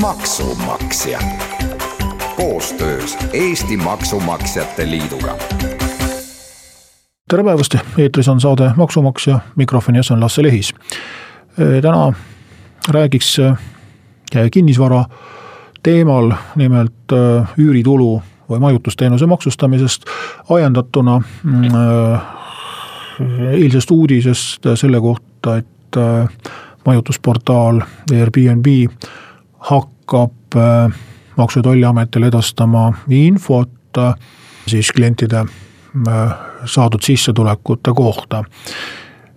Maksumaksja. Koostöös Eesti Maksumaksjate Liiduga. Tere päevast, eetris on saade Maksumaksja, mikrofoni ees on Lasse Lehis. täna räägiks kinnisvara teemal, nimelt üüritulu või majutusteenuse maksustamisest ajendatuna mm, eilsest uudisest selle kohta, et majutusportaal Airbnb hakkab Maksu- ja Tolliametile edastama infot siis klientide saadud sissetulekute kohta.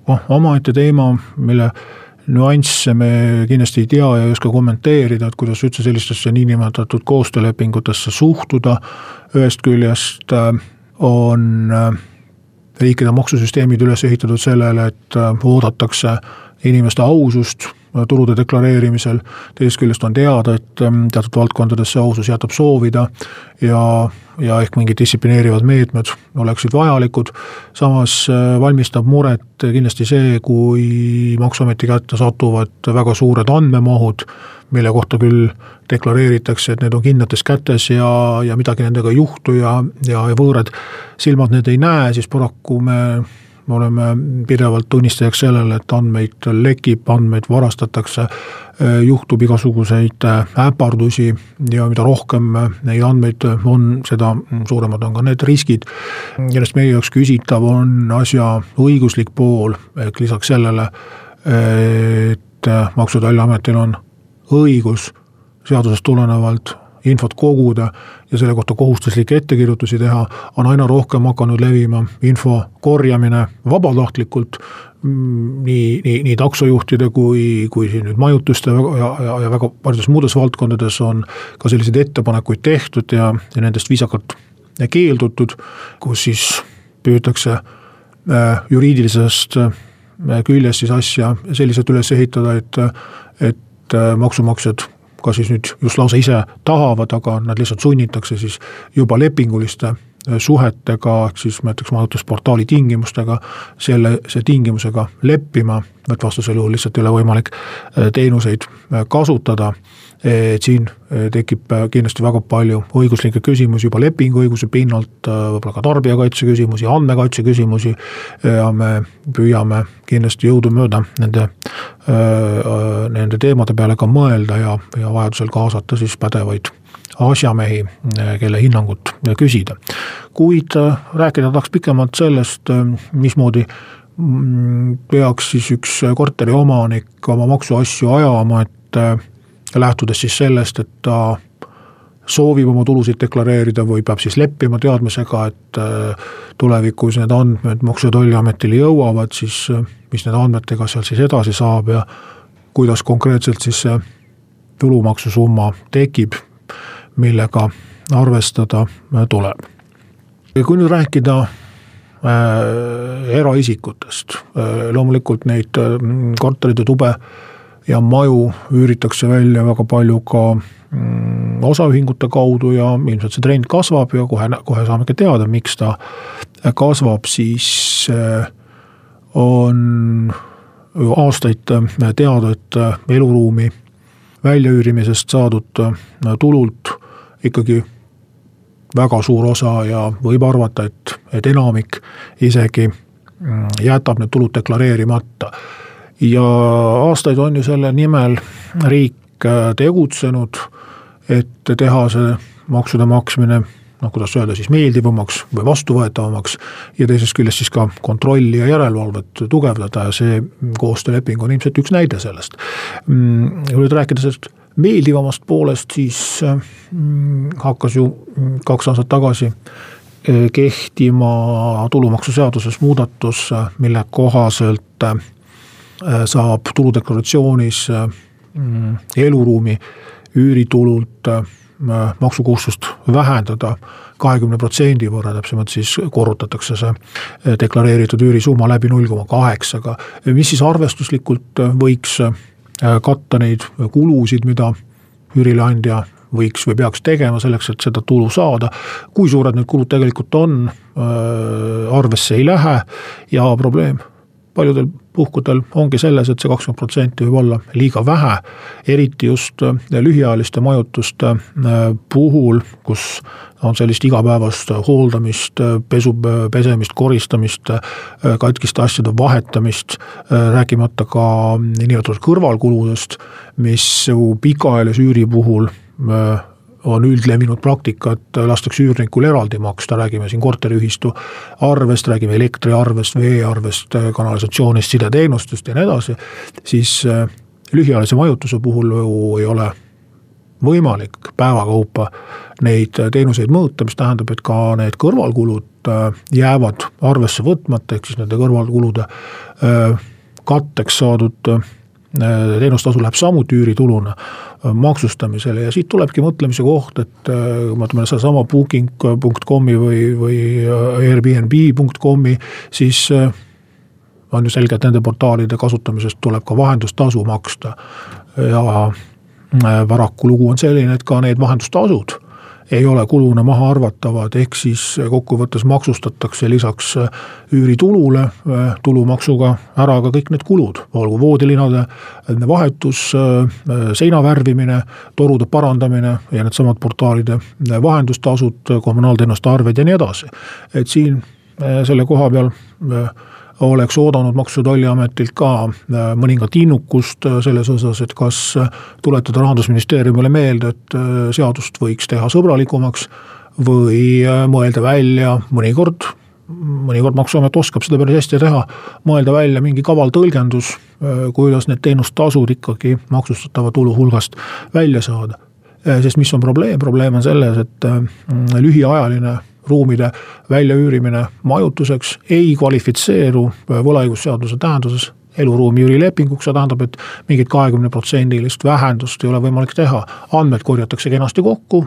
noh, omaette teema, mille nüansse me kindlasti ei tea ja ei oska kommenteerida, et kuidas üldse sellistesse niinimetatud koostöölepingutesse suhtuda. ühest küljest äh, on äh, riikide maksusüsteemid üles ehitatud sellele, et äh, oodatakse inimeste ausust tulude deklareerimisel. teisest küljest on teada, et ähm, teatud valdkondades see ausus jätab soovida ja, ja ehk mingid distsiplineerivad meetmed oleksid vajalikud. samas äh, valmistab muret kindlasti see, kui maksuameti kätte satuvad väga suured andmemahud, mille kohta küll deklareeritakse, et need on kindlates kätes ja, ja midagi nendega ei juhtu ja, ja, ja võõrad silmad need ei näe, siis paraku me me oleme pidevalt tunnistajaks sellele, et andmeid lekib, andmeid varastatakse, juhtub igasuguseid äpardusi ja mida rohkem neid andmeid on, seda suuremad on ka need riskid. millest meie jaoks küsitav on asja õiguslik pool, ehk lisaks sellele, et Maksu- ja Tolliametil on õigus seadusest tulenevalt infot koguda ja selle kohta kohustuslikke ettekirjutusi teha, on aina rohkem hakanud levima info korjamine vabatahtlikult mm, nii, nii, nii taksojuhtide kui, kui siin nüüd majutuste ja, ja, ja väga paljudes muudes valdkondades on ka selliseid ettepanekuid tehtud ja, ja nendest viisakalt keeldutud, kus siis püütakse äh, juriidilisest äh, küljest siis asja selliselt üles ehitada, et, et äh, maksumaksjad ka siis nüüd just lausa ise tahavad, aga nad lihtsalt sunnitakse siis juba lepinguliste suhetega, ehk siis näiteks majutusportaali tingimustega, selle, see tingimusega leppima, et vastasel juhul lihtsalt ei ole võimalik äh, teenuseid äh, kasutada. Et siin eh, tekib eh, kindlasti väga palju õiguslikke küsimusi juba lepinguõiguse pinnalt, eh, võib-olla ka tarbijakaitse küsimusi, andmekaitse küsimusi. Ja me püüame kindlasti jõudumööda nende, nende teemade peale ka mõelda ja, ja vajadusel kaasata siis pädevaid asjamehi, kelle hinnangut küsida. kuid rääkida tahaks pikemalt sellest, mismoodi mm, peaks siis üks korteriomanik oma maksuasju ajama, et lähtudes siis sellest, et ta soovib oma tulusid deklareerida või peab siis leppima teadmisega, et tulevikus need andmed Maksu- ja Tolliametile jõuavad, siis mis nende andmetega seal siis edasi saab ja kuidas konkreetselt siis see tulumaksusumma tekib, millega arvestada äh, tuleb. kui nüüd rääkida äh, eraisikutest äh,, loomulikult neid korterid ja tube ja maju üüritakse välja väga palju ka mm, osaühingute kaudu ja ilmselt see trend kasvab ja kohe, kohe saamegi teada, miks ta kasvab, siis on aastaid teada, et eluruumi väljaüürimisest saadud tulult ikkagi väga suur osa ja võib arvata, et, et enamik isegi mm, jätab need tulud deklareerimata. Ja aastaid on ju selle nimel riik äh, tegutsenud, et teha see maksude maksmine noh, kuidas öelda siis meeldivamaks või vastuvõetavamaks ja teisest küljest siis ka kontrolli ja järelevalvet tugevdada ja see koostööleping on ilmselt üks näide sellest. Mm, kui nüüd rääkida sellest meeldivamast poolest, siis mm, hakkas ju kaks aastat tagasi kehtima tulumaksuseaduses muudatus, mille kohaselt saab tuludeklaratsioonis mm, eluruumi üüritulult maksukohustust vähendada kahekümne protsendi võrra, täpsemalt siis korrutatakse see deklareeritud üürisumma läbi null koma kaheksaga. mis siis arvestuslikult võiks katta neid kulusid, mida üürileandja võiks või peaks tegema selleks, et seda tulu saada. kui suured need kulud tegelikult on, arvesse ei lähe ja probleem paljudel puhkudel ongi selles, et see kakskümmend protsenti võib olla liiga vähe. eriti just lühiajaliste majutuste puhul, kus on sellist igapäevast hooldamist, pesu, pesemist, koristamist, katkiste asjade vahetamist, rääkimata ka niinimetatud kõrvalkuludest, mis pikaajalise üüri puhul on üldlevinud praktika, et lastakse üürnikul eraldi maksta, räägime siin korteriühistu arvest, räägime elektriarvest, veearvest, kanalisatsioonist, sideteenustest ja nii edasi, siis äh, lühiajalise majutuse puhul ju ei ole võimalik päevakaupa neid teenuseid mõõta, mis tähendab, et ka need kõrvalkulud äh, jäävad arvesse võtmata, ehk siis nende kõrvalkulude äh, katteks saadud teenustasu läheb samuti üürituluna maksustamisele ja siit tulebki mõtlemise koht, et kui me võtame sedasama booking.com'i või, või Airbnb.com'i, siis on ju selge, et nende portaalide kasutamisest tuleb ka vahendustasu maksta. ja paraku lugu on selline, et ka need vahendustasud ei ole kuluna maha arvatavad, ehk siis kokkuvõttes maksustatakse lisaks üüritulule tulumaksuga ära ka kõik need kulud, olgu voodilinade vahetus, seina värvimine, torude parandamine ja needsamad portaalide vahendustasud, kommunaalteenuste arved ja nii edasi. et siin selle koha peal oleks oodanud Maksu- ja Tolliametilt ka äh, mõningat innukust äh, selles osas, et kas äh, tuletada rahandusministeeriumile meelde, et seadust võiks teha sõbralikumaks või mõelda välja mõnikord, mõnikord Maksuamet oskab seda päris hästi teha, mõelda välja mingi kaval tõlgendus, kuidas need teenustasud ikkagi maksustatava tulu hulgast välja saada. sest mis on probleem, probleem on selles, et lühiajaline ruumide väljaüürimine majutuseks ei kvalifitseeru võlaõigusseaduse tähenduses eluruumi üürilepinguks, see tähendab, et mingit kahekümneprotsendilist vähendust ei ole võimalik teha. andmed korjatakse kenasti kokku,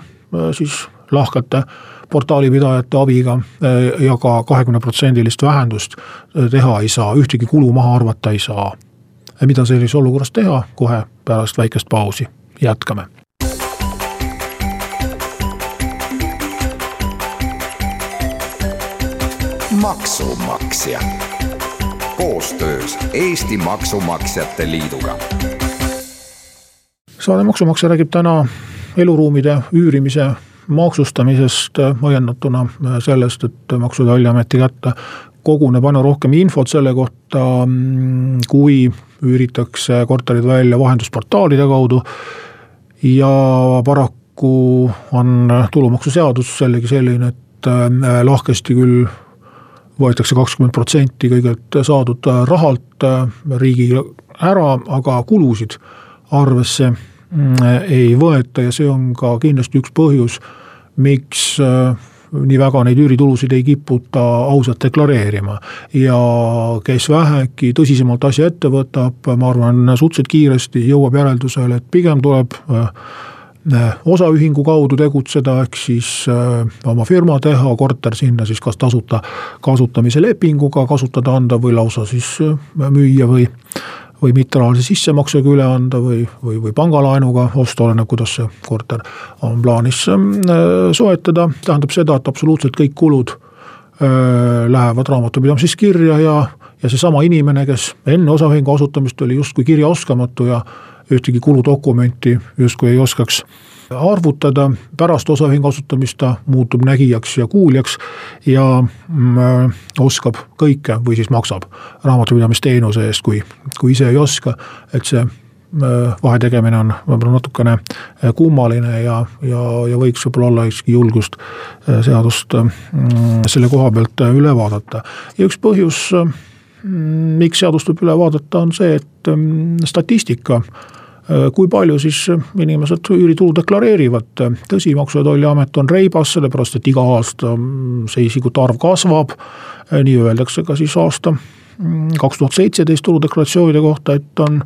siis lahkete portaalipidajate abiga ja ka kahekümneprotsendilist vähendust teha ei saa, ühtegi kulu maha arvata ei saa. mida sellises olukorras teha, kohe pärast väikest pausi jätkame maksumaksja koostöös Eesti Maksumaksjate Liiduga. saade Maksumaksja räägib täna eluruumide üürimise maksustamisest õiendatuna sellest, et Maksu- ja Tolliameti kätte koguneb aina rohkem infot selle kohta, kui üüritakse korterid välja vahendusportaalide kaudu. ja paraku on tulumaksuseadus jällegi selline, et lahkesti küll võetakse kakskümmend protsenti kõigelt saadud rahalt äh, riigil ära, aga kulusid arvesse mm, ei võeta ja see on ka kindlasti üks põhjus, miks äh, nii väga neid üüritulusid ei kiputa ausalt deklareerima. ja kes vähegi tõsisemalt asja ette võtab, ma arvan, suhteliselt kiiresti jõuab järeldusele, et pigem tuleb Äh, osaühingu kaudu tegutseda, ehk siis äh, oma firma teha, korter sinna siis kas tasuta kasutamise lepinguga kasutada anda või lausa siis äh, müüa või või mitterahalise sissemaksega üle anda või, või, või pangalaenuga osta, oleneb, kuidas see korter on plaanis soetada, tähendab seda, et absoluutselt kõik kulud lähevad raamatupidamises kirja ja, ja seesama inimene, kes enne osaühingu asutamist oli justkui kirjaoskamatu ja ühtegi kuludokumenti justkui ei oskaks arvutada, pärast osaühingu asutamist ta muutub nägijaks ja kuuljaks ja mm, oskab kõike või siis maksab raamatupidamisteenuse eest, kui, kui ise ei oska, et see mm, vahetegemine on võib-olla natukene kummaline ja, ja, ja võiks võib-olla olla ikkagi julgust äh, seadust mm, selle koha pealt üle vaadata. ja üks põhjus, miks seadust võib üle vaadata, on see, et statistika kui palju siis inimesed üüritulu deklareerivad, tõsi, Maksu- ja Tolliamet on reibas, sellepärast et iga aasta see isikute arv kasvab. nii öeldakse ka siis aasta kaks tuhat seitseteist tuludeklaratsioonide kohta, et on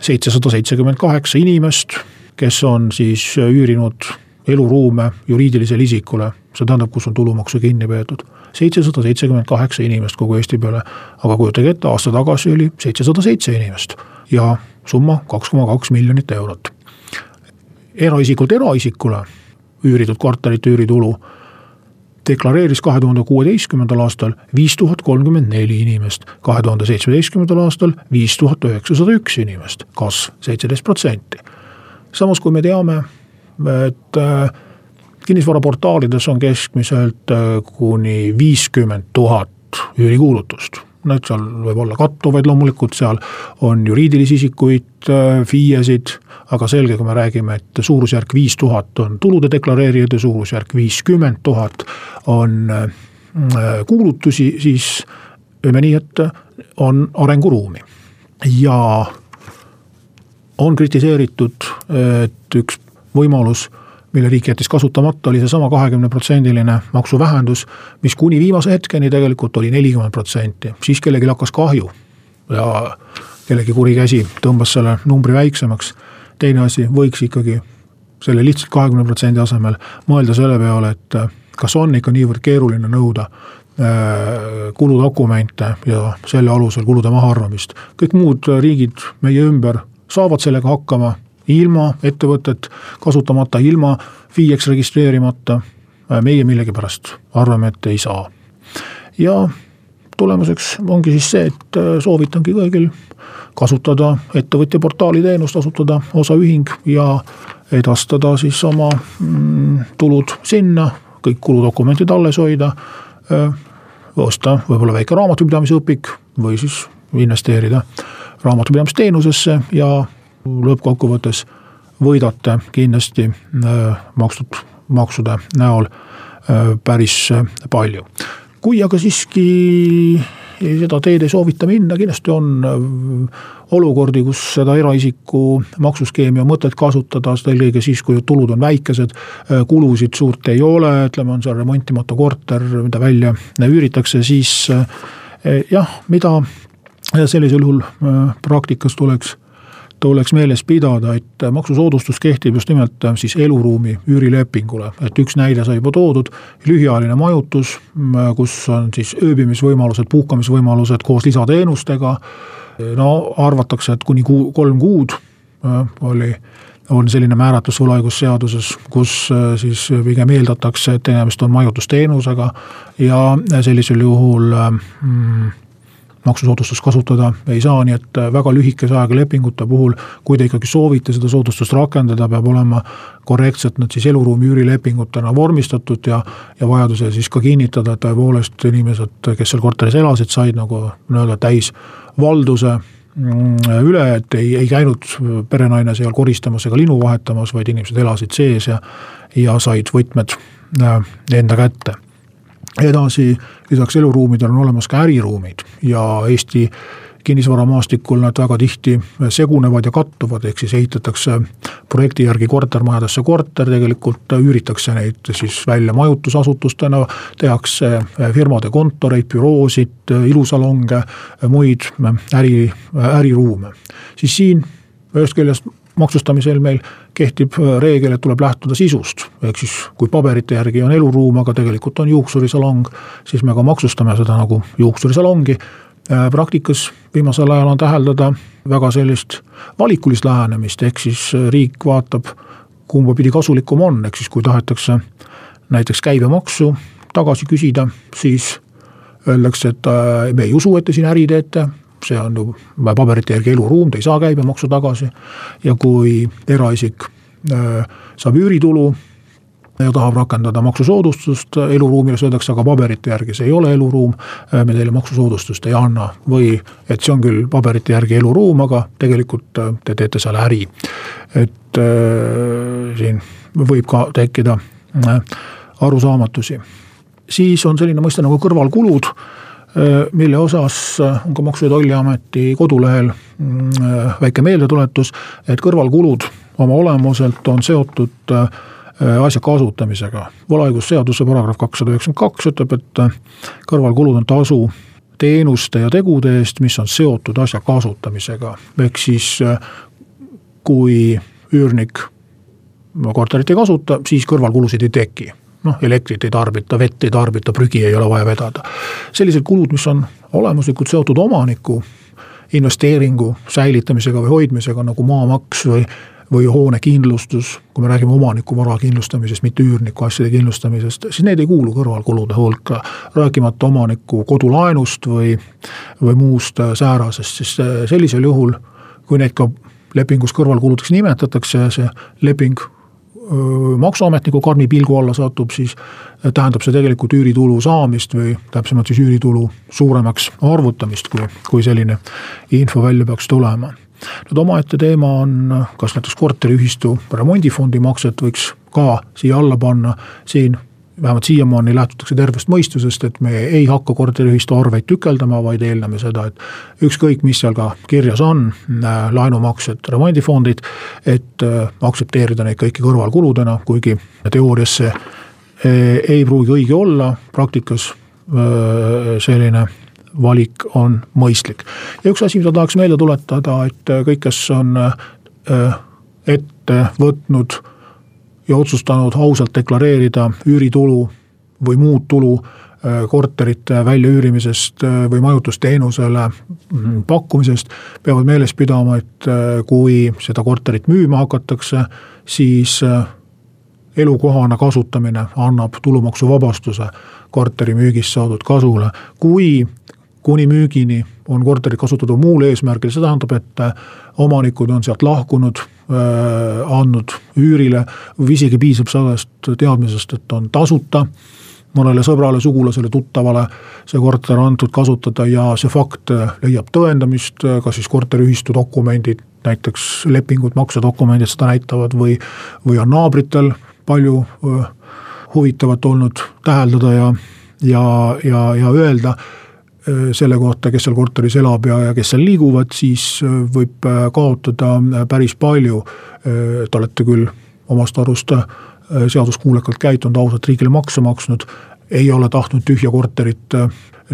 seitsesada seitsekümmend kaheksa inimest, kes on siis üürinud eluruume juriidilisele isikule, see tähendab, kus on tulumaksu kinni peetud. seitsesada seitsekümmend kaheksa inimest kogu Eesti peale, aga kujutage ette, aasta tagasi oli seitsesada seitse inimest ja summa kaks koma kaks miljonit eurot. eraisikult eraisikule üüritud korterite üüritulu deklareeris kahe tuhande kuueteistkümnendal aastal viis tuhat kolmkümmend neli inimest, kahe tuhande seitsmeteistkümnendal aastal viis tuhat üheksasada üks inimest, kasv seitseteist protsenti. samas, kui me teame, et äh, kinnisvaraportaalides on keskmiselt äh, kuni viiskümmend tuhat üürikuulutust noh, seal võib olla kattuvaid loomulikult, seal on juriidilisi isikuid, äh, FIE-sid, aga selge, kui me räägime, et suurusjärk viis tuhat on tulude deklareerijad ja suurusjärk viiskümmend tuhat on kuulutusi, siis ütleme nii, et on arenguruumi. ja on kritiseeritud, et üks võimalus mille riik jättis kasutamata, oli seesama kahekümneprotsendiline maksuvähendus, mis kuni viimase hetkeni tegelikult oli nelikümmend protsenti, siis kellelgi hakkas kahju. ja kellegi kuri käsi tõmbas selle numbri väiksemaks. teine asi, võiks ikkagi selle lihtsalt kahekümne protsendi asemel mõelda selle peale, et kas on ikka niivõrd keeruline nõuda äh, kuludokumente ja selle alusel kulude mahaarvamist. kõik muud riigid meie ümber saavad sellega hakkama ilma ettevõtet kasutamata, ilma FIE-ks registreerimata. meie millegipärast arvame, et ei saa. ja tulemuseks ongi siis see, et äh, soovitangi kõigil kasutada ettevõtja portaali teenust, asutada osaühing ja edastada siis oma mm, tulud sinna, kõik kuludokumendid alles hoida. Äh, osta võib-olla väike raamatupidamise õpik või siis investeerida raamatupidamisteenusesse ja lõppkokkuvõttes võidate kindlasti äh, makstud maksude näol äh, päris äh, palju. kui aga siiski seda teed ei soovita minna, kindlasti on olukordi, kus seda eraisiku maksuskeemi on mõtet kasutada, seda eelkõige siis, kui tulud on väikesed, kulusid suurt ei ole, ütleme, on seal remontimatu korter, mida välja üüritakse, siis jah, mida sellisel juhul praktikas tuleks tuleks meeles pidada, et maksusoodustus kehtib just nimelt siis eluruumi üürilepingule, et üks näide sai juba toodud, lühiajaline majutus, kus on siis ööbimisvõimalused, puhkamisvõimalused koos lisateenustega. no arvatakse, et kuni kuu, kolm kuud äh, oli on selline määratlus võlaõigusseaduses, kus äh, siis pigem eeldatakse, et tegemist on majutusteenusega ja sellisel juhul mm, maksusoodustust kasutada. Ei saa, nii et äh, väga lühikese ajaga lepingute puhul, kui te ikkagi soovite seda soodustust rakendada, peab olema korrektselt nad siis eluruumi üürilepingutena vormistatud ja, ja vajadusel siis ka kinnitada, et tõepoolest inimesed, kes seal korteris elasid, said nagu nii-öelda täisvalduse mm, üle, et ei, ei käinud perenaine seal koristamas ega linu vahetamas, vaid inimesed elasid sees ja, ja said võtmed äh, enda kätte edasi, lisaks eluruumidele on olemas ka äriruumid ja Eesti kinnisvaramaastikul nad väga tihti segunevad ja kattuvad, ehk siis ehitatakse projekti järgi kortermajadesse korter, tegelikult üüritakse neid siis välja majutusasutustena, tehakse firmade kontoreid, büroosid, ilusalonge, muid äri, äriruume. siis siin ühest küljest maksustamisel meil kehtib äh, reegel, et tuleb lähtuda sisust. ehk siis kui paberite järgi on eluruum, aga tegelikult on juuksurisalong, siis me ka maksustame seda nagu juuksurisalongi. Äh, praktikas viimasel ajal on täheldada väga sellist valikulist lähenemist, ehk siis äh, riik vaatab, kumba pidi kasulikum on, ehk siis kui tahetakse näiteks käibemaksu tagasi küsida, siis öeldakse, et me ei usu, et te siin äri teete, see on ju paberite järgi eluruum, ta ei saa käibemaksu tagasi. ja kui eraisik äh, saab üüritulu ja tahab rakendada maksusoodustust eluruumile, siis öeldakse, aga paberite järgi see ei ole eluruum, äh, me teile maksusoodustust ei anna. või et see on küll paberite järgi eluruum, aga tegelikult äh, te teete seal äri. et äh, siin võib ka tekkida äh, arusaamatusi. siis on selline mõiste nagu kõrvalkulud mille osas on ka Maksu- ja Tolliameti kodulehel mm, väike meeldetuletus, et kõrvalkulud oma olemuselt on seotud asja kasutamisega. võlaõigusseaduse paragrahv kakssada üheksakümmend kaks ütleb, et kõrvalkulud on tasu teenuste ja tegude eest, mis on seotud asja kasutamisega. ehk siis kui üürnik korterit ei kasuta, siis kõrvalkulusid ei teki noh, elektrit ei tarbita, vett ei tarbita, prügi ei ole vaja vedada. sellised kulud, mis on olemuslikult seotud omaniku investeeringu säilitamisega või hoidmisega nagu maamaks või, või hoonekindlustus, kui me räägime omaniku vara kindlustamisest, mitte üürniku asjade kindlustamisest, siis need ei kuulu kõrvalkulude hulka. rääkimata omaniku kodulaenust või, või muust säärasest, siis sellisel juhul, kui neid ka lepingus kõrvalkuludeks nimetatakse see leping maksuametniku karmi pilgu alla satub, siis tähendab see tegelikult üüritulu saamist või täpsemalt siis üüritulu suuremaks arvutamist, kui, kui selline info välja peaks tulema. nüüd omaette teema on, kas näiteks korteriühistu remondifondi makset võiks ka siia alla panna, siin vähemalt siiamaani lähtutakse tervest mõistusest, et me ei hakka korteriühistu arveid tükeldama, vaid eeldame seda, et ükskõik, mis seal ka kirjas on, äh, laenumaksed, remondifondid, et äh, aktsepteerida neid kõiki kõrvalkuludena, kuigi teoorias see äh, ei pruugi õige olla, praktikas selline valik on mõistlik. ja üks asi, mida tahaks meelde tuletada, et kõik, kes on ette võtnud ja otsustanud ausalt deklareerida üüritulu või muud tulu äh, korterite väljaüürimisest äh, või majutusteenusele mm, pakkumisest, peavad meeles pidama, et äh, kui seda korterit müüma hakatakse, siis elukohana kasutamine annab tulumaksuvabastuse korteri müügist saadud kasule. kui kuni müügini on korterit kasutatud muul eesmärgil, see tähendab, et omanikud on sealt lahkunud Äh, andnud üürile. Või isegi piisab sellest teadmisest, et on tasuta mõnele sõbrale, sugulasele, tuttavale see korter antud kasutada ja see fakt leiab tõendamist, kas siis korteriühistu dokumendid, näiteks lepingud, maksedokumendid seda näitavad või, või on naabritel palju äh, huvitavat olnud täheldada ja, ja, ja, ja öelda. Äh, selle kohta, kes seal korteris elab ja, ja kes seal liiguvad, siis äh, võib äh, kaotada päris palju. Te olete küll omast arust seaduskuulekalt käitunud, ausalt riigile makse maksnud, ei ole tahtnud tühja korterit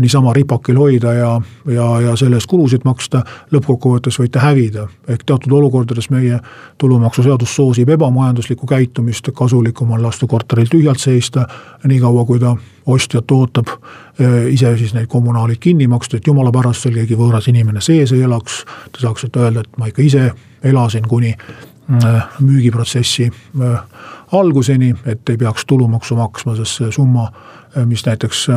niisama ripakil hoida ja, ja, ja selle eest kulusid maksta, lõppkokkuvõttes võite hävida. ehk teatud olukordades meie tulumaksuseadus soosib ebamajanduslikku käitumist, kasulikum on lasta korteril tühjalt seista, niikaua kui ta ostjat ootab, e, ise siis neid kommunaalid kinni maksta, et jumala pärast seal keegi võõras inimene sees ei elaks, te saaksite öelda, et ma ikka ise elasin kuni e, müügiprotsessi e, alguseni, et ei peaks tulumaksu maksma, sest see summa, mis näiteks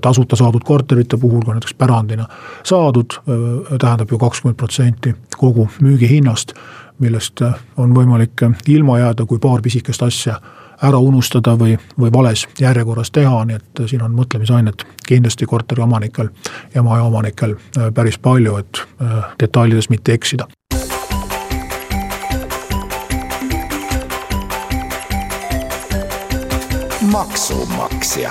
tasuta saadud korterite puhul, kui näiteks pärandina saadud, tähendab ju kakskümmend protsenti kogu müügihinnast, millest on võimalik ilma jääda, kui paar pisikest asja ära unustada või, või vales järjekorras teha, nii et siin on mõtlemisainet kindlasti korteriomanikel ja majaomanikel päris palju, et detailides mitte eksida. maksumaksja